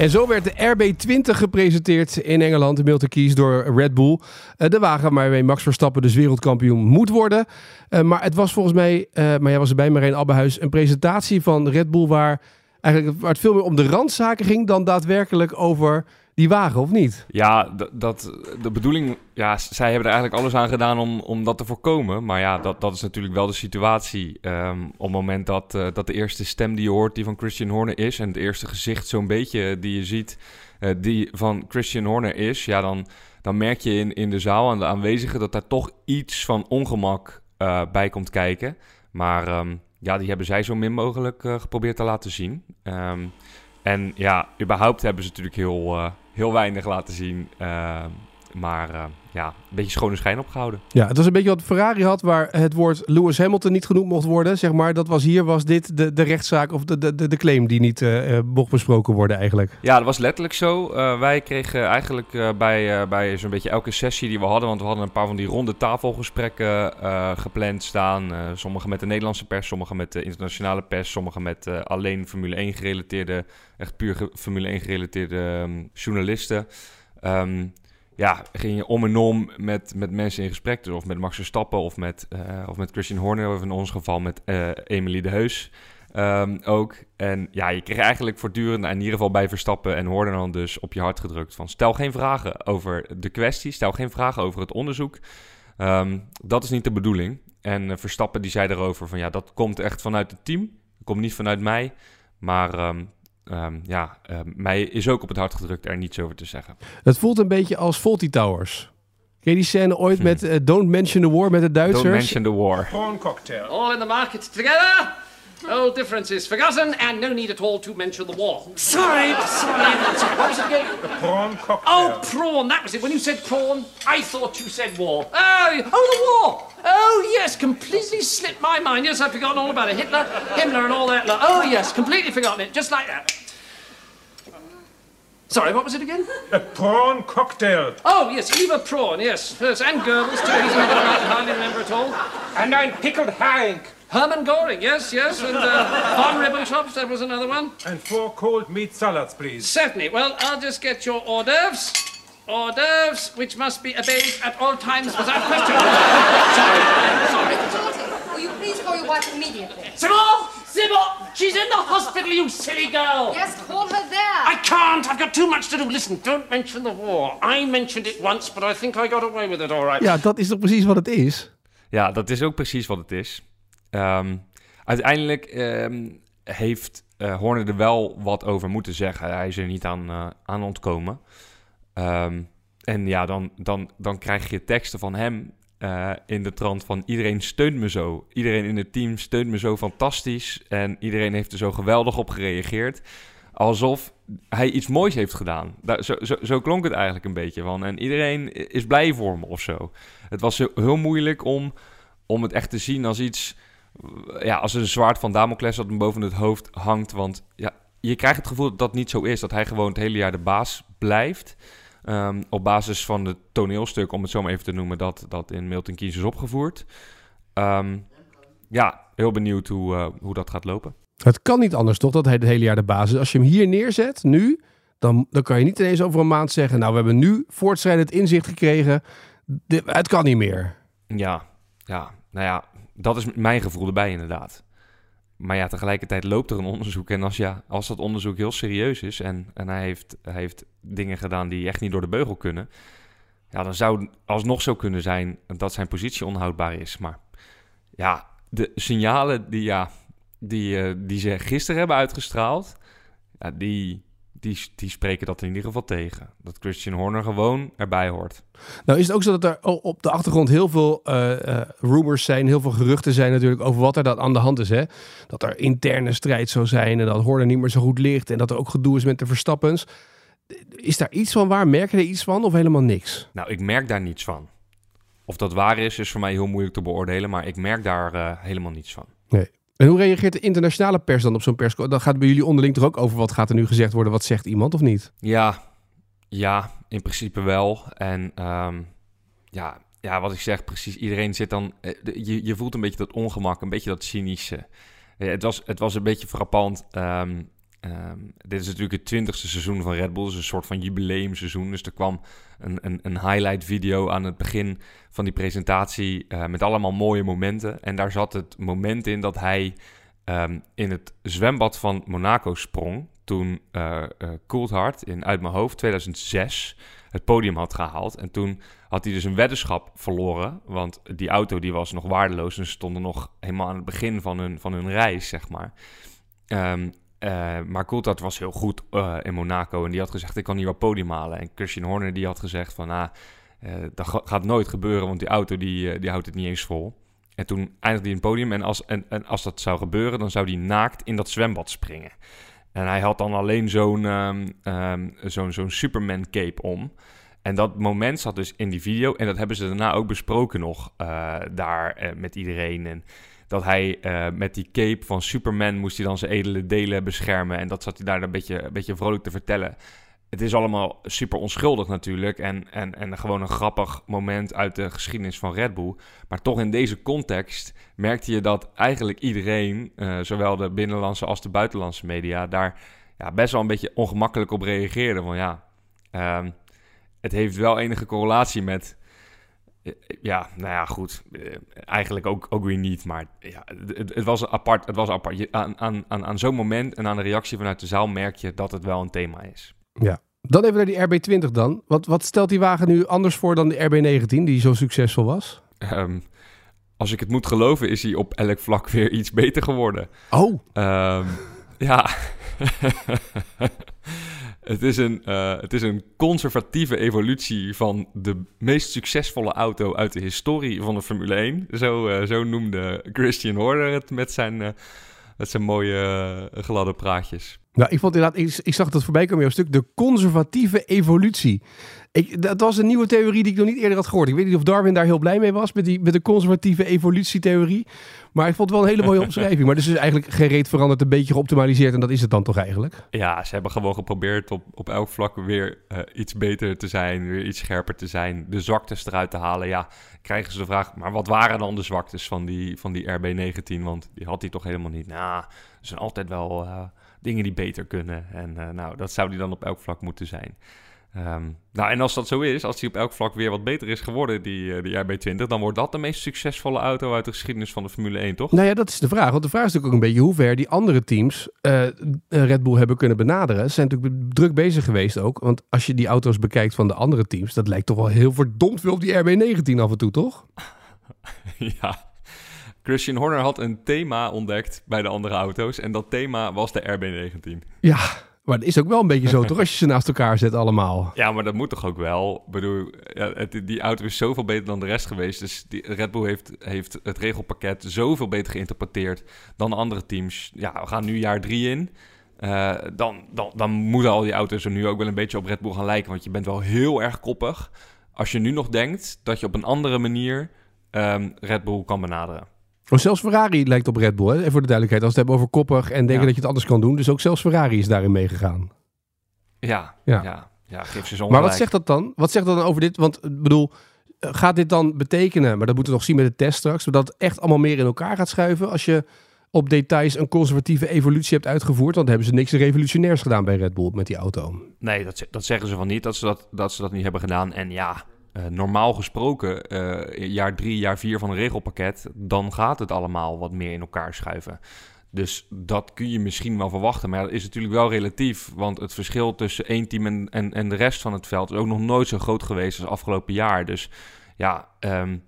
En zo werd de RB20 gepresenteerd in Engeland, de Milton Keys, door Red Bull. Eh, de wagen waarmee Max Verstappen dus wereldkampioen moet worden. Eh, maar het was volgens mij, eh, maar jij was erbij, Marijn Abbehuis, een presentatie van Red Bull waar, eigenlijk, waar het veel meer om de randzaken ging dan daadwerkelijk over die wagen, of niet? Ja, dat, de bedoeling, ja, zij hebben er eigenlijk alles aan gedaan om, om dat te voorkomen. Maar ja, dat, dat is natuurlijk wel de situatie. Ehm, op het moment dat, eh, dat de eerste stem die je hoort, die van Christian Horner is, en het eerste gezicht zo'n beetje die je ziet, eh, die van Christian Horner is, ja, dan, dan merk je in, in de zaal aan de aanwezigen dat daar toch iets van ongemak eh, bij komt kijken. Maar ehm, ja, die hebben zij zo min mogelijk eh, geprobeerd te laten zien. Ehm, en ja, überhaupt hebben ze natuurlijk heel, eh, heel weinig laten zien. Maar eh, ja, een beetje schone schijn opgehouden. Ja, het was een beetje wat Ferrari had, waar het woord Lewis Hamilton niet genoemd mocht worden. Zeg maar, dat was hier, was dit de, de rechtszaak of de, de, de, claim die niet eh, mocht besproken worden eigenlijk. Ja, dat was letterlijk zo. Wij kregen eigenlijk bij, bij zo'n beetje elke sessie die we hadden... want we hadden een paar van die ronde tafelgesprekken gepland staan. Sommige met de Nederlandse pers, sommige met de internationale pers... sommige met alleen Formule 1 gerelateerde, echt puur Formule 1 gerelateerde ehm, journalisten... Ehm, ja, ging je om en om met, met mensen in gesprek. Dus of met Max Verstappen of met, eh, of met Christian Horner. Of in ons geval met eh Emily de Heus ehm, ook. En ja, je kreeg eigenlijk voortdurend, in ieder geval bij Verstappen en Horner dan dus op je hart gedrukt. Van stel geen vragen over de kwestie. Stel geen vragen over het onderzoek. Ehm, dat is niet de bedoeling. En eh, Verstappen die zei daarover van ja, dat komt echt vanuit het team. Dat komt niet vanuit mij. Maar ehm, ehm, ja, eh, mij is ook op het hart gedrukt er niets over te zeggen. Het voelt een beetje als Faulty Towers. Ken je die scène ooit Hm. met eh, Don't Mention the War met de Duitsers? Don't mention the war. All in the market together. Old differences forgotten, and no need at all to mention the war. Sorry, sorry, sorry. What was it again? Prawn cocktail. Oh, prawn. That was it. When you said prawn, I thought you said war. Oh, oh, the war. Oh, yes, completely slipped my mind. Yes, I've forgotten all about it. Hitler, Himmler, and all that. Oh, yes, completely forgotten it. Just like that. Sorry, what was it again? A prawn cocktail. Oh, yes, Eva prawn. Yes, yes, and Goebbels too. He's another one I can hardly remember at all. And ein pickled herring. Hermann Goring. Yes, yes, and uh, von Ribbentrop. That was another one. And four cold meat salads, please. Certainly. Well, I'll just get your hors d'oeuvres. Hors d'oeuvres, which must be obeyed at all times without question. Sorry. Sorry. Will you please call your wife immediately? Sybil! She's in the hospital, you silly girl! Yes, call her there. I can't. I've got too much to do. Listen, don't mention the war. I mentioned it once, but I think I got away with it all right. Ja, dat is toch precies wat het is? Ja, dat is ook precies wat het is. Ehm, uiteindelijk ehm, heeft eh, Horner er wel wat over moeten zeggen. Hij is er niet aan, eh, aan ontkomen. Ehm, en ja, dan, dan, dan krijg je teksten van hem eh, in de trant van iedereen steunt me zo. Iedereen in het team steunt me zo fantastisch. En iedereen heeft er zo geweldig op gereageerd. Alsof hij iets moois heeft gedaan. Daar, zo, zo, zo klonk het eigenlijk een beetje van. En iedereen is blij voor me of zo. Het was heel, moeilijk om, om het echt te zien als iets... Ja, als een zwaard van Damocles dat hem boven het hoofd hangt. Want ja, je krijgt het gevoel dat dat niet zo is. Dat hij gewoon het hele jaar de baas blijft. Ehm, op basis van het toneelstuk, om het zo maar even te noemen, dat, dat in Milton Keynes is opgevoerd. Ehm, ja, heel benieuwd hoe, eh, hoe dat gaat lopen. Het kan niet anders toch dat hij het hele jaar de basis is. Als je hem hier neerzet, nu, dan, dan kan je niet ineens over een maand zeggen... nou, we hebben nu voortschrijdend inzicht gekregen. Dit- het kan niet meer. Ja, ja, nou ja, dat is mijn gevoel erbij inderdaad. Maar ja, tegelijkertijd loopt er een onderzoek. En als, ja, als dat onderzoek heel serieus is en, en hij, heeft, hij heeft dingen gedaan die echt niet door de beugel kunnen... Ja, dan zou het alsnog zo kunnen zijn dat zijn positie onhoudbaar is. Maar ja, de signalen die, ja, die, eh, die ze gisteren hebben uitgestraald... Ja, die, die, die spreken dat in ieder geval tegen. Dat Christian Horner gewoon erbij hoort. Nou is het ook zo dat er op de achtergrond heel veel eh, eh, rumors zijn, heel veel geruchten zijn natuurlijk over wat er dan aan de hand is. Hè? Dat er interne strijd zou zijn en dat Horner niet meer zo goed ligt en dat er ook gedoe is met de Verstappens. Is daar iets van waar? Merk je er iets van of helemaal niks? Nou, ik merk daar niets van. Of dat waar is, is voor mij heel moeilijk te beoordelen, maar ik merk daar eh, helemaal niets van. En hoe reageert de internationale pers dan op zo'n pers? Dan gaat bij jullie onderling toch ook over wat gaat er nu gezegd worden, wat zegt iemand of niet? Ja, ja, in principe wel. En ehm, ja, ja, wat ik zeg, precies, iedereen zit dan... eh, Je, je voelt een beetje dat ongemak, een beetje dat cynische. Het was, het was een beetje frappant. ehm, ehm, dit is natuurlijk het twintigste seizoen van Red Bull. Dus een soort van jubileumseizoen. Dus er kwam een, een, een highlight video aan het begin van die presentatie... eh, met allemaal mooie momenten. En daar zat het moment in dat hij ehm, in het zwembad van Monaco sprong... toen eh eh, Coulthard in Uit Mijn Hoofd 2006 het podium had gehaald. En toen had hij dus een weddenschap verloren. Want die auto die was nog waardeloos. En ze stonden nog helemaal aan het begin van hun, van hun reis, zeg maar. Ehm, eh, maar Coulthard was heel goed eh, in Monaco. En die had gezegd, ik kan hier wel podium halen. En Christian Horner die had gezegd van... Ah, eh, dat ga- gaat nooit gebeuren, want die auto die, die houdt het niet eens vol. En toen eindigde hij het podium. En als, en, en als dat zou gebeuren, dan zou hij naakt in dat zwembad springen. En hij had dan alleen zo'n ehm, ehm, zo'n zo'n Superman cape om. En dat moment zat dus in die video. En dat hebben ze daarna ook besproken nog daar met iedereen. En dat hij eh, met die cape van Superman moest hij dan zijn edele delen beschermen. En dat zat hij daar een beetje, een beetje vrolijk te vertellen. Het is allemaal super onschuldig natuurlijk. En, en, en gewoon een grappig moment uit de geschiedenis van Red Bull. Maar toch in deze context merkte je dat eigenlijk iedereen, eh, zowel de binnenlandse als de buitenlandse media, daar ja, best wel een beetje ongemakkelijk op reageerde. Van ja, ehm, het heeft wel enige correlatie met. Eh, Ja, nou ja, goed. eh, Eigenlijk ook, ook weer niet. Maar ja, het, het was apart. Het was apart. Je, aan, aan, aan, aan zo'n moment en aan de reactie vanuit de zaal merk je dat het wel een thema is. Ja. Dan even naar die RB20 dan. Wat, wat stelt die wagen nu anders voor dan de RB19 die zo succesvol was? Ehm, als ik het moet geloven, is hij op elk vlak weer iets beter geworden. Oh, Ehm, ja. het, is een, eh, het is een conservatieve evolutie van de meest succesvolle auto uit de historie van de Formule 1. Zo, eh, zo noemde Christian Horner het met zijn, eh, met zijn mooie gladde praatjes. Nou, ik vond inderdaad, ik, ik zag dat voorbij komen in jouw stuk, de conservatieve evolutie. Ik, dat was een nieuwe theorie die ik nog niet eerder had gehoord. Ik weet niet of Darwin daar heel blij mee was met, die, met de conservatieve evolutietheorie. Maar ik vond het wel een hele mooie omschrijving. Maar dus is eigenlijk geen reet veranderd, een beetje geoptimaliseerd en dat is het dan toch eigenlijk? Ja, ze hebben gewoon geprobeerd op, op elk vlak weer eh, iets beter te zijn, weer iets scherper te zijn, de zwaktes eruit te halen. Ja, krijgen ze de vraag, maar wat waren dan de zwaktes van die, van die RB19? Want die had hij toch helemaal niet. Nou, er zijn altijd wel eh, dingen die beter kunnen. En eh, nou, dat zou die dan op elk vlak moeten zijn. Ehm, nou, en als dat zo is, als die op elk vlak weer wat beter is geworden, die, eh, die RB20, dan wordt dat de meest succesvolle auto uit de geschiedenis van de Formule 1, toch? Nou ja, dat is de vraag. Want de vraag is natuurlijk ook een beetje hoe ver die andere teams eh, Red Bull hebben kunnen benaderen. Ze zijn natuurlijk druk bezig geweest ook. Want als je die auto's bekijkt van de andere teams, dat lijkt toch wel heel verdomd veel op die RB19 af en toe, toch? Ja. Christian Horner had een thema ontdekt bij de andere auto's. En dat thema was de RB19. Ja, maar dat is ook wel een beetje zo, toch? Als je ze naast elkaar zet allemaal. Ja, maar dat moet toch ook wel? Ik bedoel, ja, het, die auto is zoveel beter dan de rest geweest. Dus die, Red Bull heeft, heeft het regelpakket zoveel beter geïnterpreteerd dan andere teams. Ja, we gaan nu jaar drie in. Eh, dan, dan, dan moeten al die auto's er nu ook wel een beetje op Red Bull gaan lijken. Want je bent wel heel erg koppig. Als je nu nog denkt dat je op een andere manier ehm, Red Bull kan benaderen. Maar zelfs Ferrari lijkt op Red Bull, hè? Even voor de duidelijkheid. Als we het hebben over koppig en denken Ja. dat je het anders kan doen. Dus ook zelfs Ferrari is daarin meegegaan. Ja, Ja. ja. ja, geef ze Maar wat zegt dat dan? Wat zegt dat dan over dit? Want ik bedoel, eh, gaat dit dan betekenen, maar dat moeten we nog zien met de test straks, dat het echt allemaal meer in elkaar gaat schuiven als je op details een conservatieve evolutie hebt uitgevoerd. Want hebben ze niks revolutionairs gedaan bij Red Bull met die auto. Nee, dat, dat zeggen ze van niet, dat ze dat, dat ze dat niet hebben gedaan. En ja, eh, normaal gesproken, eh, jaar drie, jaar vier van een regelpakket, dan gaat het allemaal wat meer in elkaar schuiven. Dus dat kun je misschien wel verwachten. Maar dat is natuurlijk wel relatief. Want het verschil tussen één team en, en, de rest van het veld is ook nog nooit zo groot geweest als afgelopen jaar. Dus ja, ehm,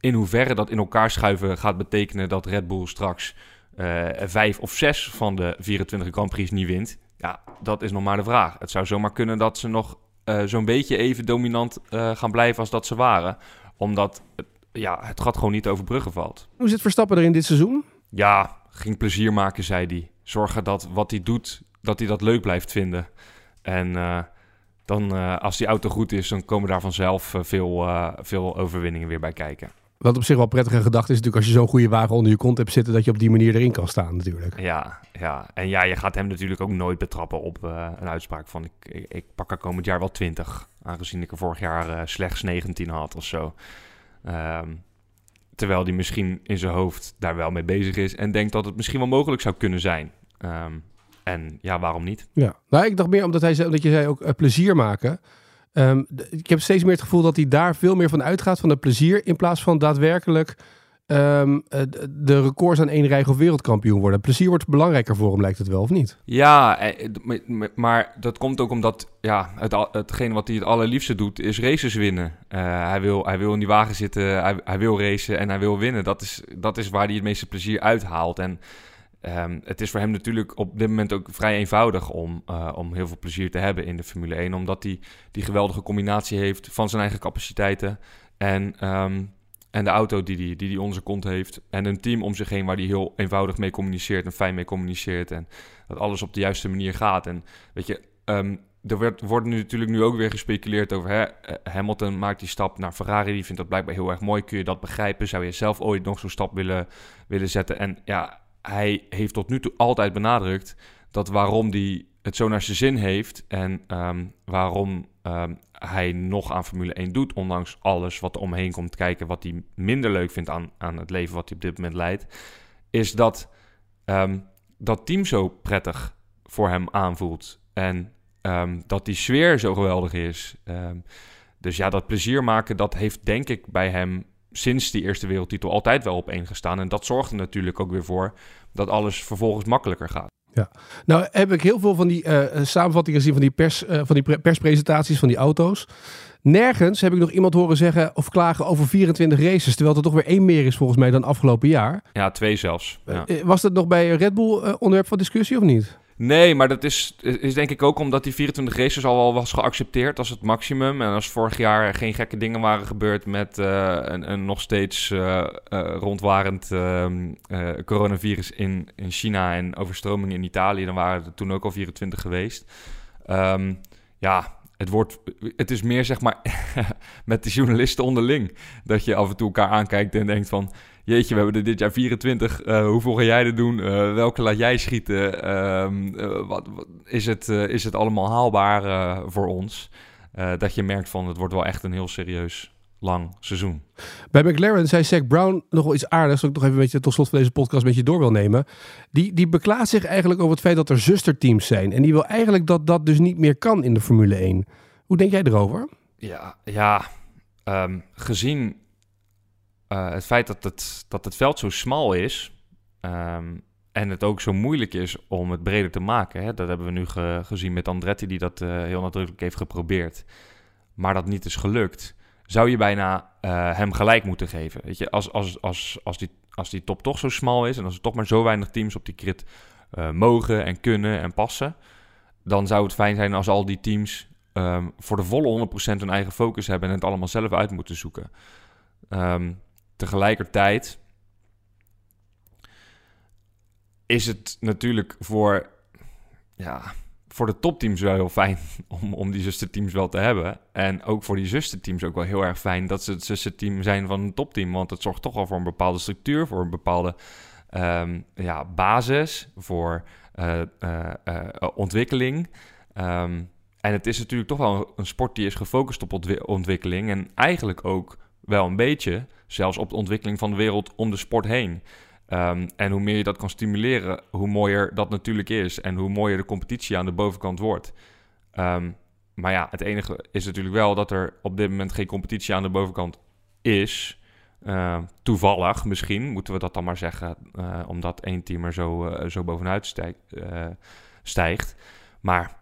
in hoeverre dat in elkaar schuiven gaat betekenen dat Red Bull straks eh, vijf of zes van de 24 Grand Prix niet wint. Ja, dat is nog maar de vraag. Het zou zomaar kunnen dat ze nog eh, zo'n beetje even dominant eh, gaan blijven als dat ze waren. Omdat het, ja, het gat gewoon niet over bruggen valt. Hoe zit Verstappen er in dit seizoen? Ja, ging plezier maken, zei hij. Zorgen dat wat hij doet, dat hij dat leuk blijft vinden. En eh, dan, als die auto goed is, dan komen daar vanzelf veel, veel overwinningen weer bij kijken. Wat op zich wel prettige gedachte is natuurlijk als je zo'n goede wagen onder je kont hebt zitten, dat je op die manier erin kan staan natuurlijk. Ja, ja, en ja, je gaat hem natuurlijk ook nooit betrappen op eh, een uitspraak van... Ik, ik, ik pak er komend jaar wel 20, aangezien ik er vorig jaar eh, slechts 19 had of zo. Ehm, terwijl hij misschien in zijn hoofd daar wel mee bezig is en denkt dat het misschien wel mogelijk zou kunnen zijn. Ehm, en ja, waarom niet? Ja, nou, ik dacht meer omdat hij zei, omdat je zei ook eh, plezier maken. Ehm, ik heb steeds meer het gevoel dat hij daar veel meer van uitgaat van het plezier in plaats van daadwerkelijk ehm, eh, de records aan één rij of wereldkampioen worden. Plezier wordt belangrijker voor hem, lijkt het wel, of niet? Ja, eh, maar dat komt ook omdat ja, het, hetgeen wat hij het allerliefste doet is races winnen. Eh, hij, wil, hij wil in die wagen zitten, hij, hij wil racen en hij wil winnen. Dat is, dat is waar hij het meeste plezier uithaalt. En ehm, het is voor hem natuurlijk op dit moment ook vrij eenvoudig om, eh, om heel veel plezier te hebben in de Formule 1. Omdat hij die geweldige combinatie heeft van zijn eigen capaciteiten en, ehm, en de auto die hij die, die zijn kont heeft. En een team om zich heen waar hij heel eenvoudig mee communiceert en fijn mee communiceert. En dat alles op de juiste manier gaat. En weet je, ehm, er wordt nu natuurlijk nu ook weer gespeculeerd over... Hè, eh, Hamilton maakt die stap naar Ferrari, die vindt dat blijkbaar heel erg mooi. Kun je dat begrijpen? Zou je zelf ooit nog zo'n stap willen, willen zetten? En ja, hij heeft tot nu toe altijd benadrukt dat waarom hij het zo naar zijn zin heeft... en ehm, waarom ehm, hij nog aan Formule 1 doet... ondanks alles wat er omheen komt kijken... wat hij minder leuk vindt aan, aan het leven wat hij op dit moment leidt... is dat ehm, dat team zo prettig voor hem aanvoelt. En dat die sfeer zo geweldig is. Dus ja, dat plezier maken, dat heeft denk ik bij hem sinds die eerste wereldtitel altijd wel op één gestaan. En dat zorgt er natuurlijk ook weer voor dat alles vervolgens makkelijker gaat. Nou heb ik heel veel van die eh, eh, samenvattingen gezien van die, pers, eh, van die pre- perspresentaties van die auto's. Nergens heb ik nog iemand horen zeggen of klagen over 24 races, terwijl er toch weer één meer is volgens mij dan afgelopen jaar. Ja, twee zelfs. Ja. Was dat nog bij Red Bull onderwerp van discussie of niet? Nee, maar dat is, is denk ik ook omdat die 24 races al wel was geaccepteerd als het maximum. En als vorig jaar geen gekke dingen waren gebeurd met eh, een, een nog steeds eh, rondwarend ehm, eh, coronavirus in, in China en overstromingen in Italië, dan waren er toen ook al 24 geweest. Ehm, ja, het, wordt, het is meer zeg maar met de journalisten onderling. Dat je af en toe elkaar aankijkt en denkt van... Jeetje, we hebben er dit jaar 24. eh, hoeveel ga jij er doen? Eh, welke laat jij schieten? Ehm, eh, wat, wat- is, het, eh, is het allemaal haalbaar eh, voor ons? Eh, dat je merkt van het wordt wel echt een heel serieus lang seizoen. Bij McLaren zei Zack Brown nog wel iets aardigs, dat ik nog even een beetje tot slot van deze podcast een beetje door wil nemen. Die, die beklaagt zich eigenlijk over het feit dat er zusterteams zijn. En die wil eigenlijk dat dat dus niet meer kan in de Formule 1. Hoe denk jij erover? Ja, ja ehm, gezien eh, het feit dat het, dat het veld zo smal is ehm, en het ook zo moeilijk is om het breder te maken. Hè, dat hebben we nu ge- gezien met Andretti die dat eh, heel nadrukkelijk heeft geprobeerd. Maar dat niet is gelukt. Zou je bijna eh, hem gelijk moeten geven. Weet je, als, als, als, als, die, als die top toch zo smal is en als er toch maar zo weinig teams op die eh, mogen en kunnen en passen, dan zou het fijn zijn als al die teams ehm, voor de volle 100% hun eigen focus hebben en het allemaal zelf uit moeten zoeken. Ehm, tegelijkertijd is het natuurlijk voor, ja, voor de topteams wel heel fijn om, om die zusterteams wel te hebben. En ook voor die zusterteams ook wel heel erg fijn dat ze het zusterteam zijn van een topteam. Want het zorgt toch wel voor een bepaalde structuur, voor een bepaalde ehm, ja, basis, voor eh, eh, eh, ontwikkeling. Ehm, en het is natuurlijk toch wel een sport die is gefocust op ontwi- ontwikkeling. En eigenlijk ook wel een beetje zelfs op de ontwikkeling van de wereld om de sport heen. Ehm, en hoe meer je dat kan stimuleren, hoe mooier dat natuurlijk is. En hoe mooier de competitie aan de bovenkant wordt. Ehm, maar ja, het enige is natuurlijk wel dat er op dit moment geen competitie aan de bovenkant is. Ehm, toevallig misschien, moeten we dat dan maar zeggen. eh, omdat één team er zo, eh, zo bovenuit eh, stijgt. Maar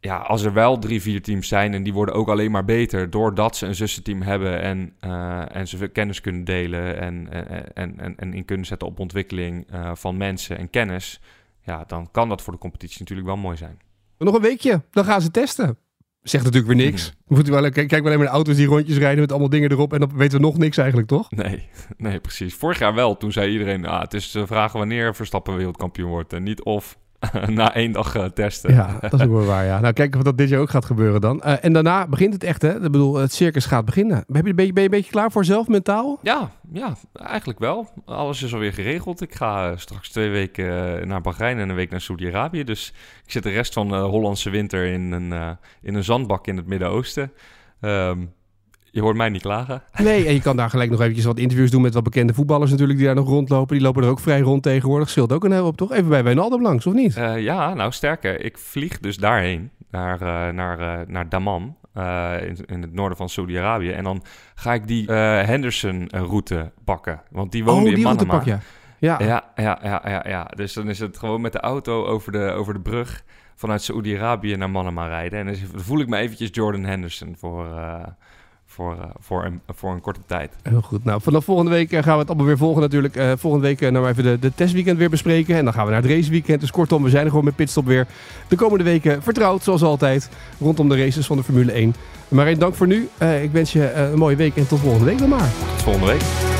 ja, als er wel drie, vier teams zijn en die worden ook alleen maar beter doordat ze een zussenteam hebben en, eh, en ze kennis kunnen delen en, en, en, en in kunnen zetten op ontwikkeling eh, van mensen en kennis, ja, dan kan dat voor de competitie natuurlijk wel mooi zijn. Nog een weekje, dan gaan ze testen. Zegt natuurlijk weer niks. We moeten wel, kijk, kijk maar alleen maar de auto's die rondjes rijden met allemaal dingen erop. En dan weten we nog niks eigenlijk, toch? Nee, nee, precies. Vorig jaar wel. Toen zei iedereen, ah, het is de vraag wanneer Verstappen wereldkampioen wordt. En niet of na één dag eh, testen. Ja, dat is ook wel waar, ja. Nou, kijken of dat dit jaar ook gaat gebeuren dan. Eh, en daarna begint het echt, hè? Ik bedoel, het circus gaat beginnen. Ben je, ben je, ben je een beetje klaar voor zelf, mentaal? Ja, ja, eigenlijk wel. Alles is alweer geregeld. Ik ga eh, straks twee weken naar Bahrein en een week naar Saudi-Arabië. Dus ik zit de rest van de Hollandse winter in een, in een zandbak in het Midden-Oosten. Ehm, je hoort mij niet klagen. Nee, en je kan daar gelijk nog eventjes wat interviews doen met wat bekende voetballers natuurlijk die daar nog rondlopen. Die lopen er ook vrij rond tegenwoordig. Scheelt ook een heel hoop, toch? Even bij Wijnaldum langs, of niet? Eh, ja, nou sterker. Ik vlieg dus daarheen, naar, eh, naar, eh, naar Dammam, eh, in, in het noorden van Saudi-Arabië. En dan ga ik die Henderson-route pakken. Want die woonde oh, in die route Manama. pak. Ja. Ja, ja, ja, ja, ja. Dus dan is het gewoon met de auto over de, over de brug vanuit Saoedi-Arabië naar Manama rijden. En dan voel ik me eventjes Jordan Henderson voor, voor, eh, voor, een, voor een korte tijd. Heel goed. Nou, vanaf volgende week eh, gaan we het allemaal weer volgen natuurlijk. Eh, volgende week nou even de, de testweekend weer bespreken. En dan gaan we naar het raceweekend. Dus kortom, we zijn er gewoon met Pitstop weer. De komende weken vertrouwd, zoals altijd, rondom de races van de Formule 1. Maar dank voor nu. Uh, ik wens je een mooie week en tot volgende week dan maar. Tot volgende week.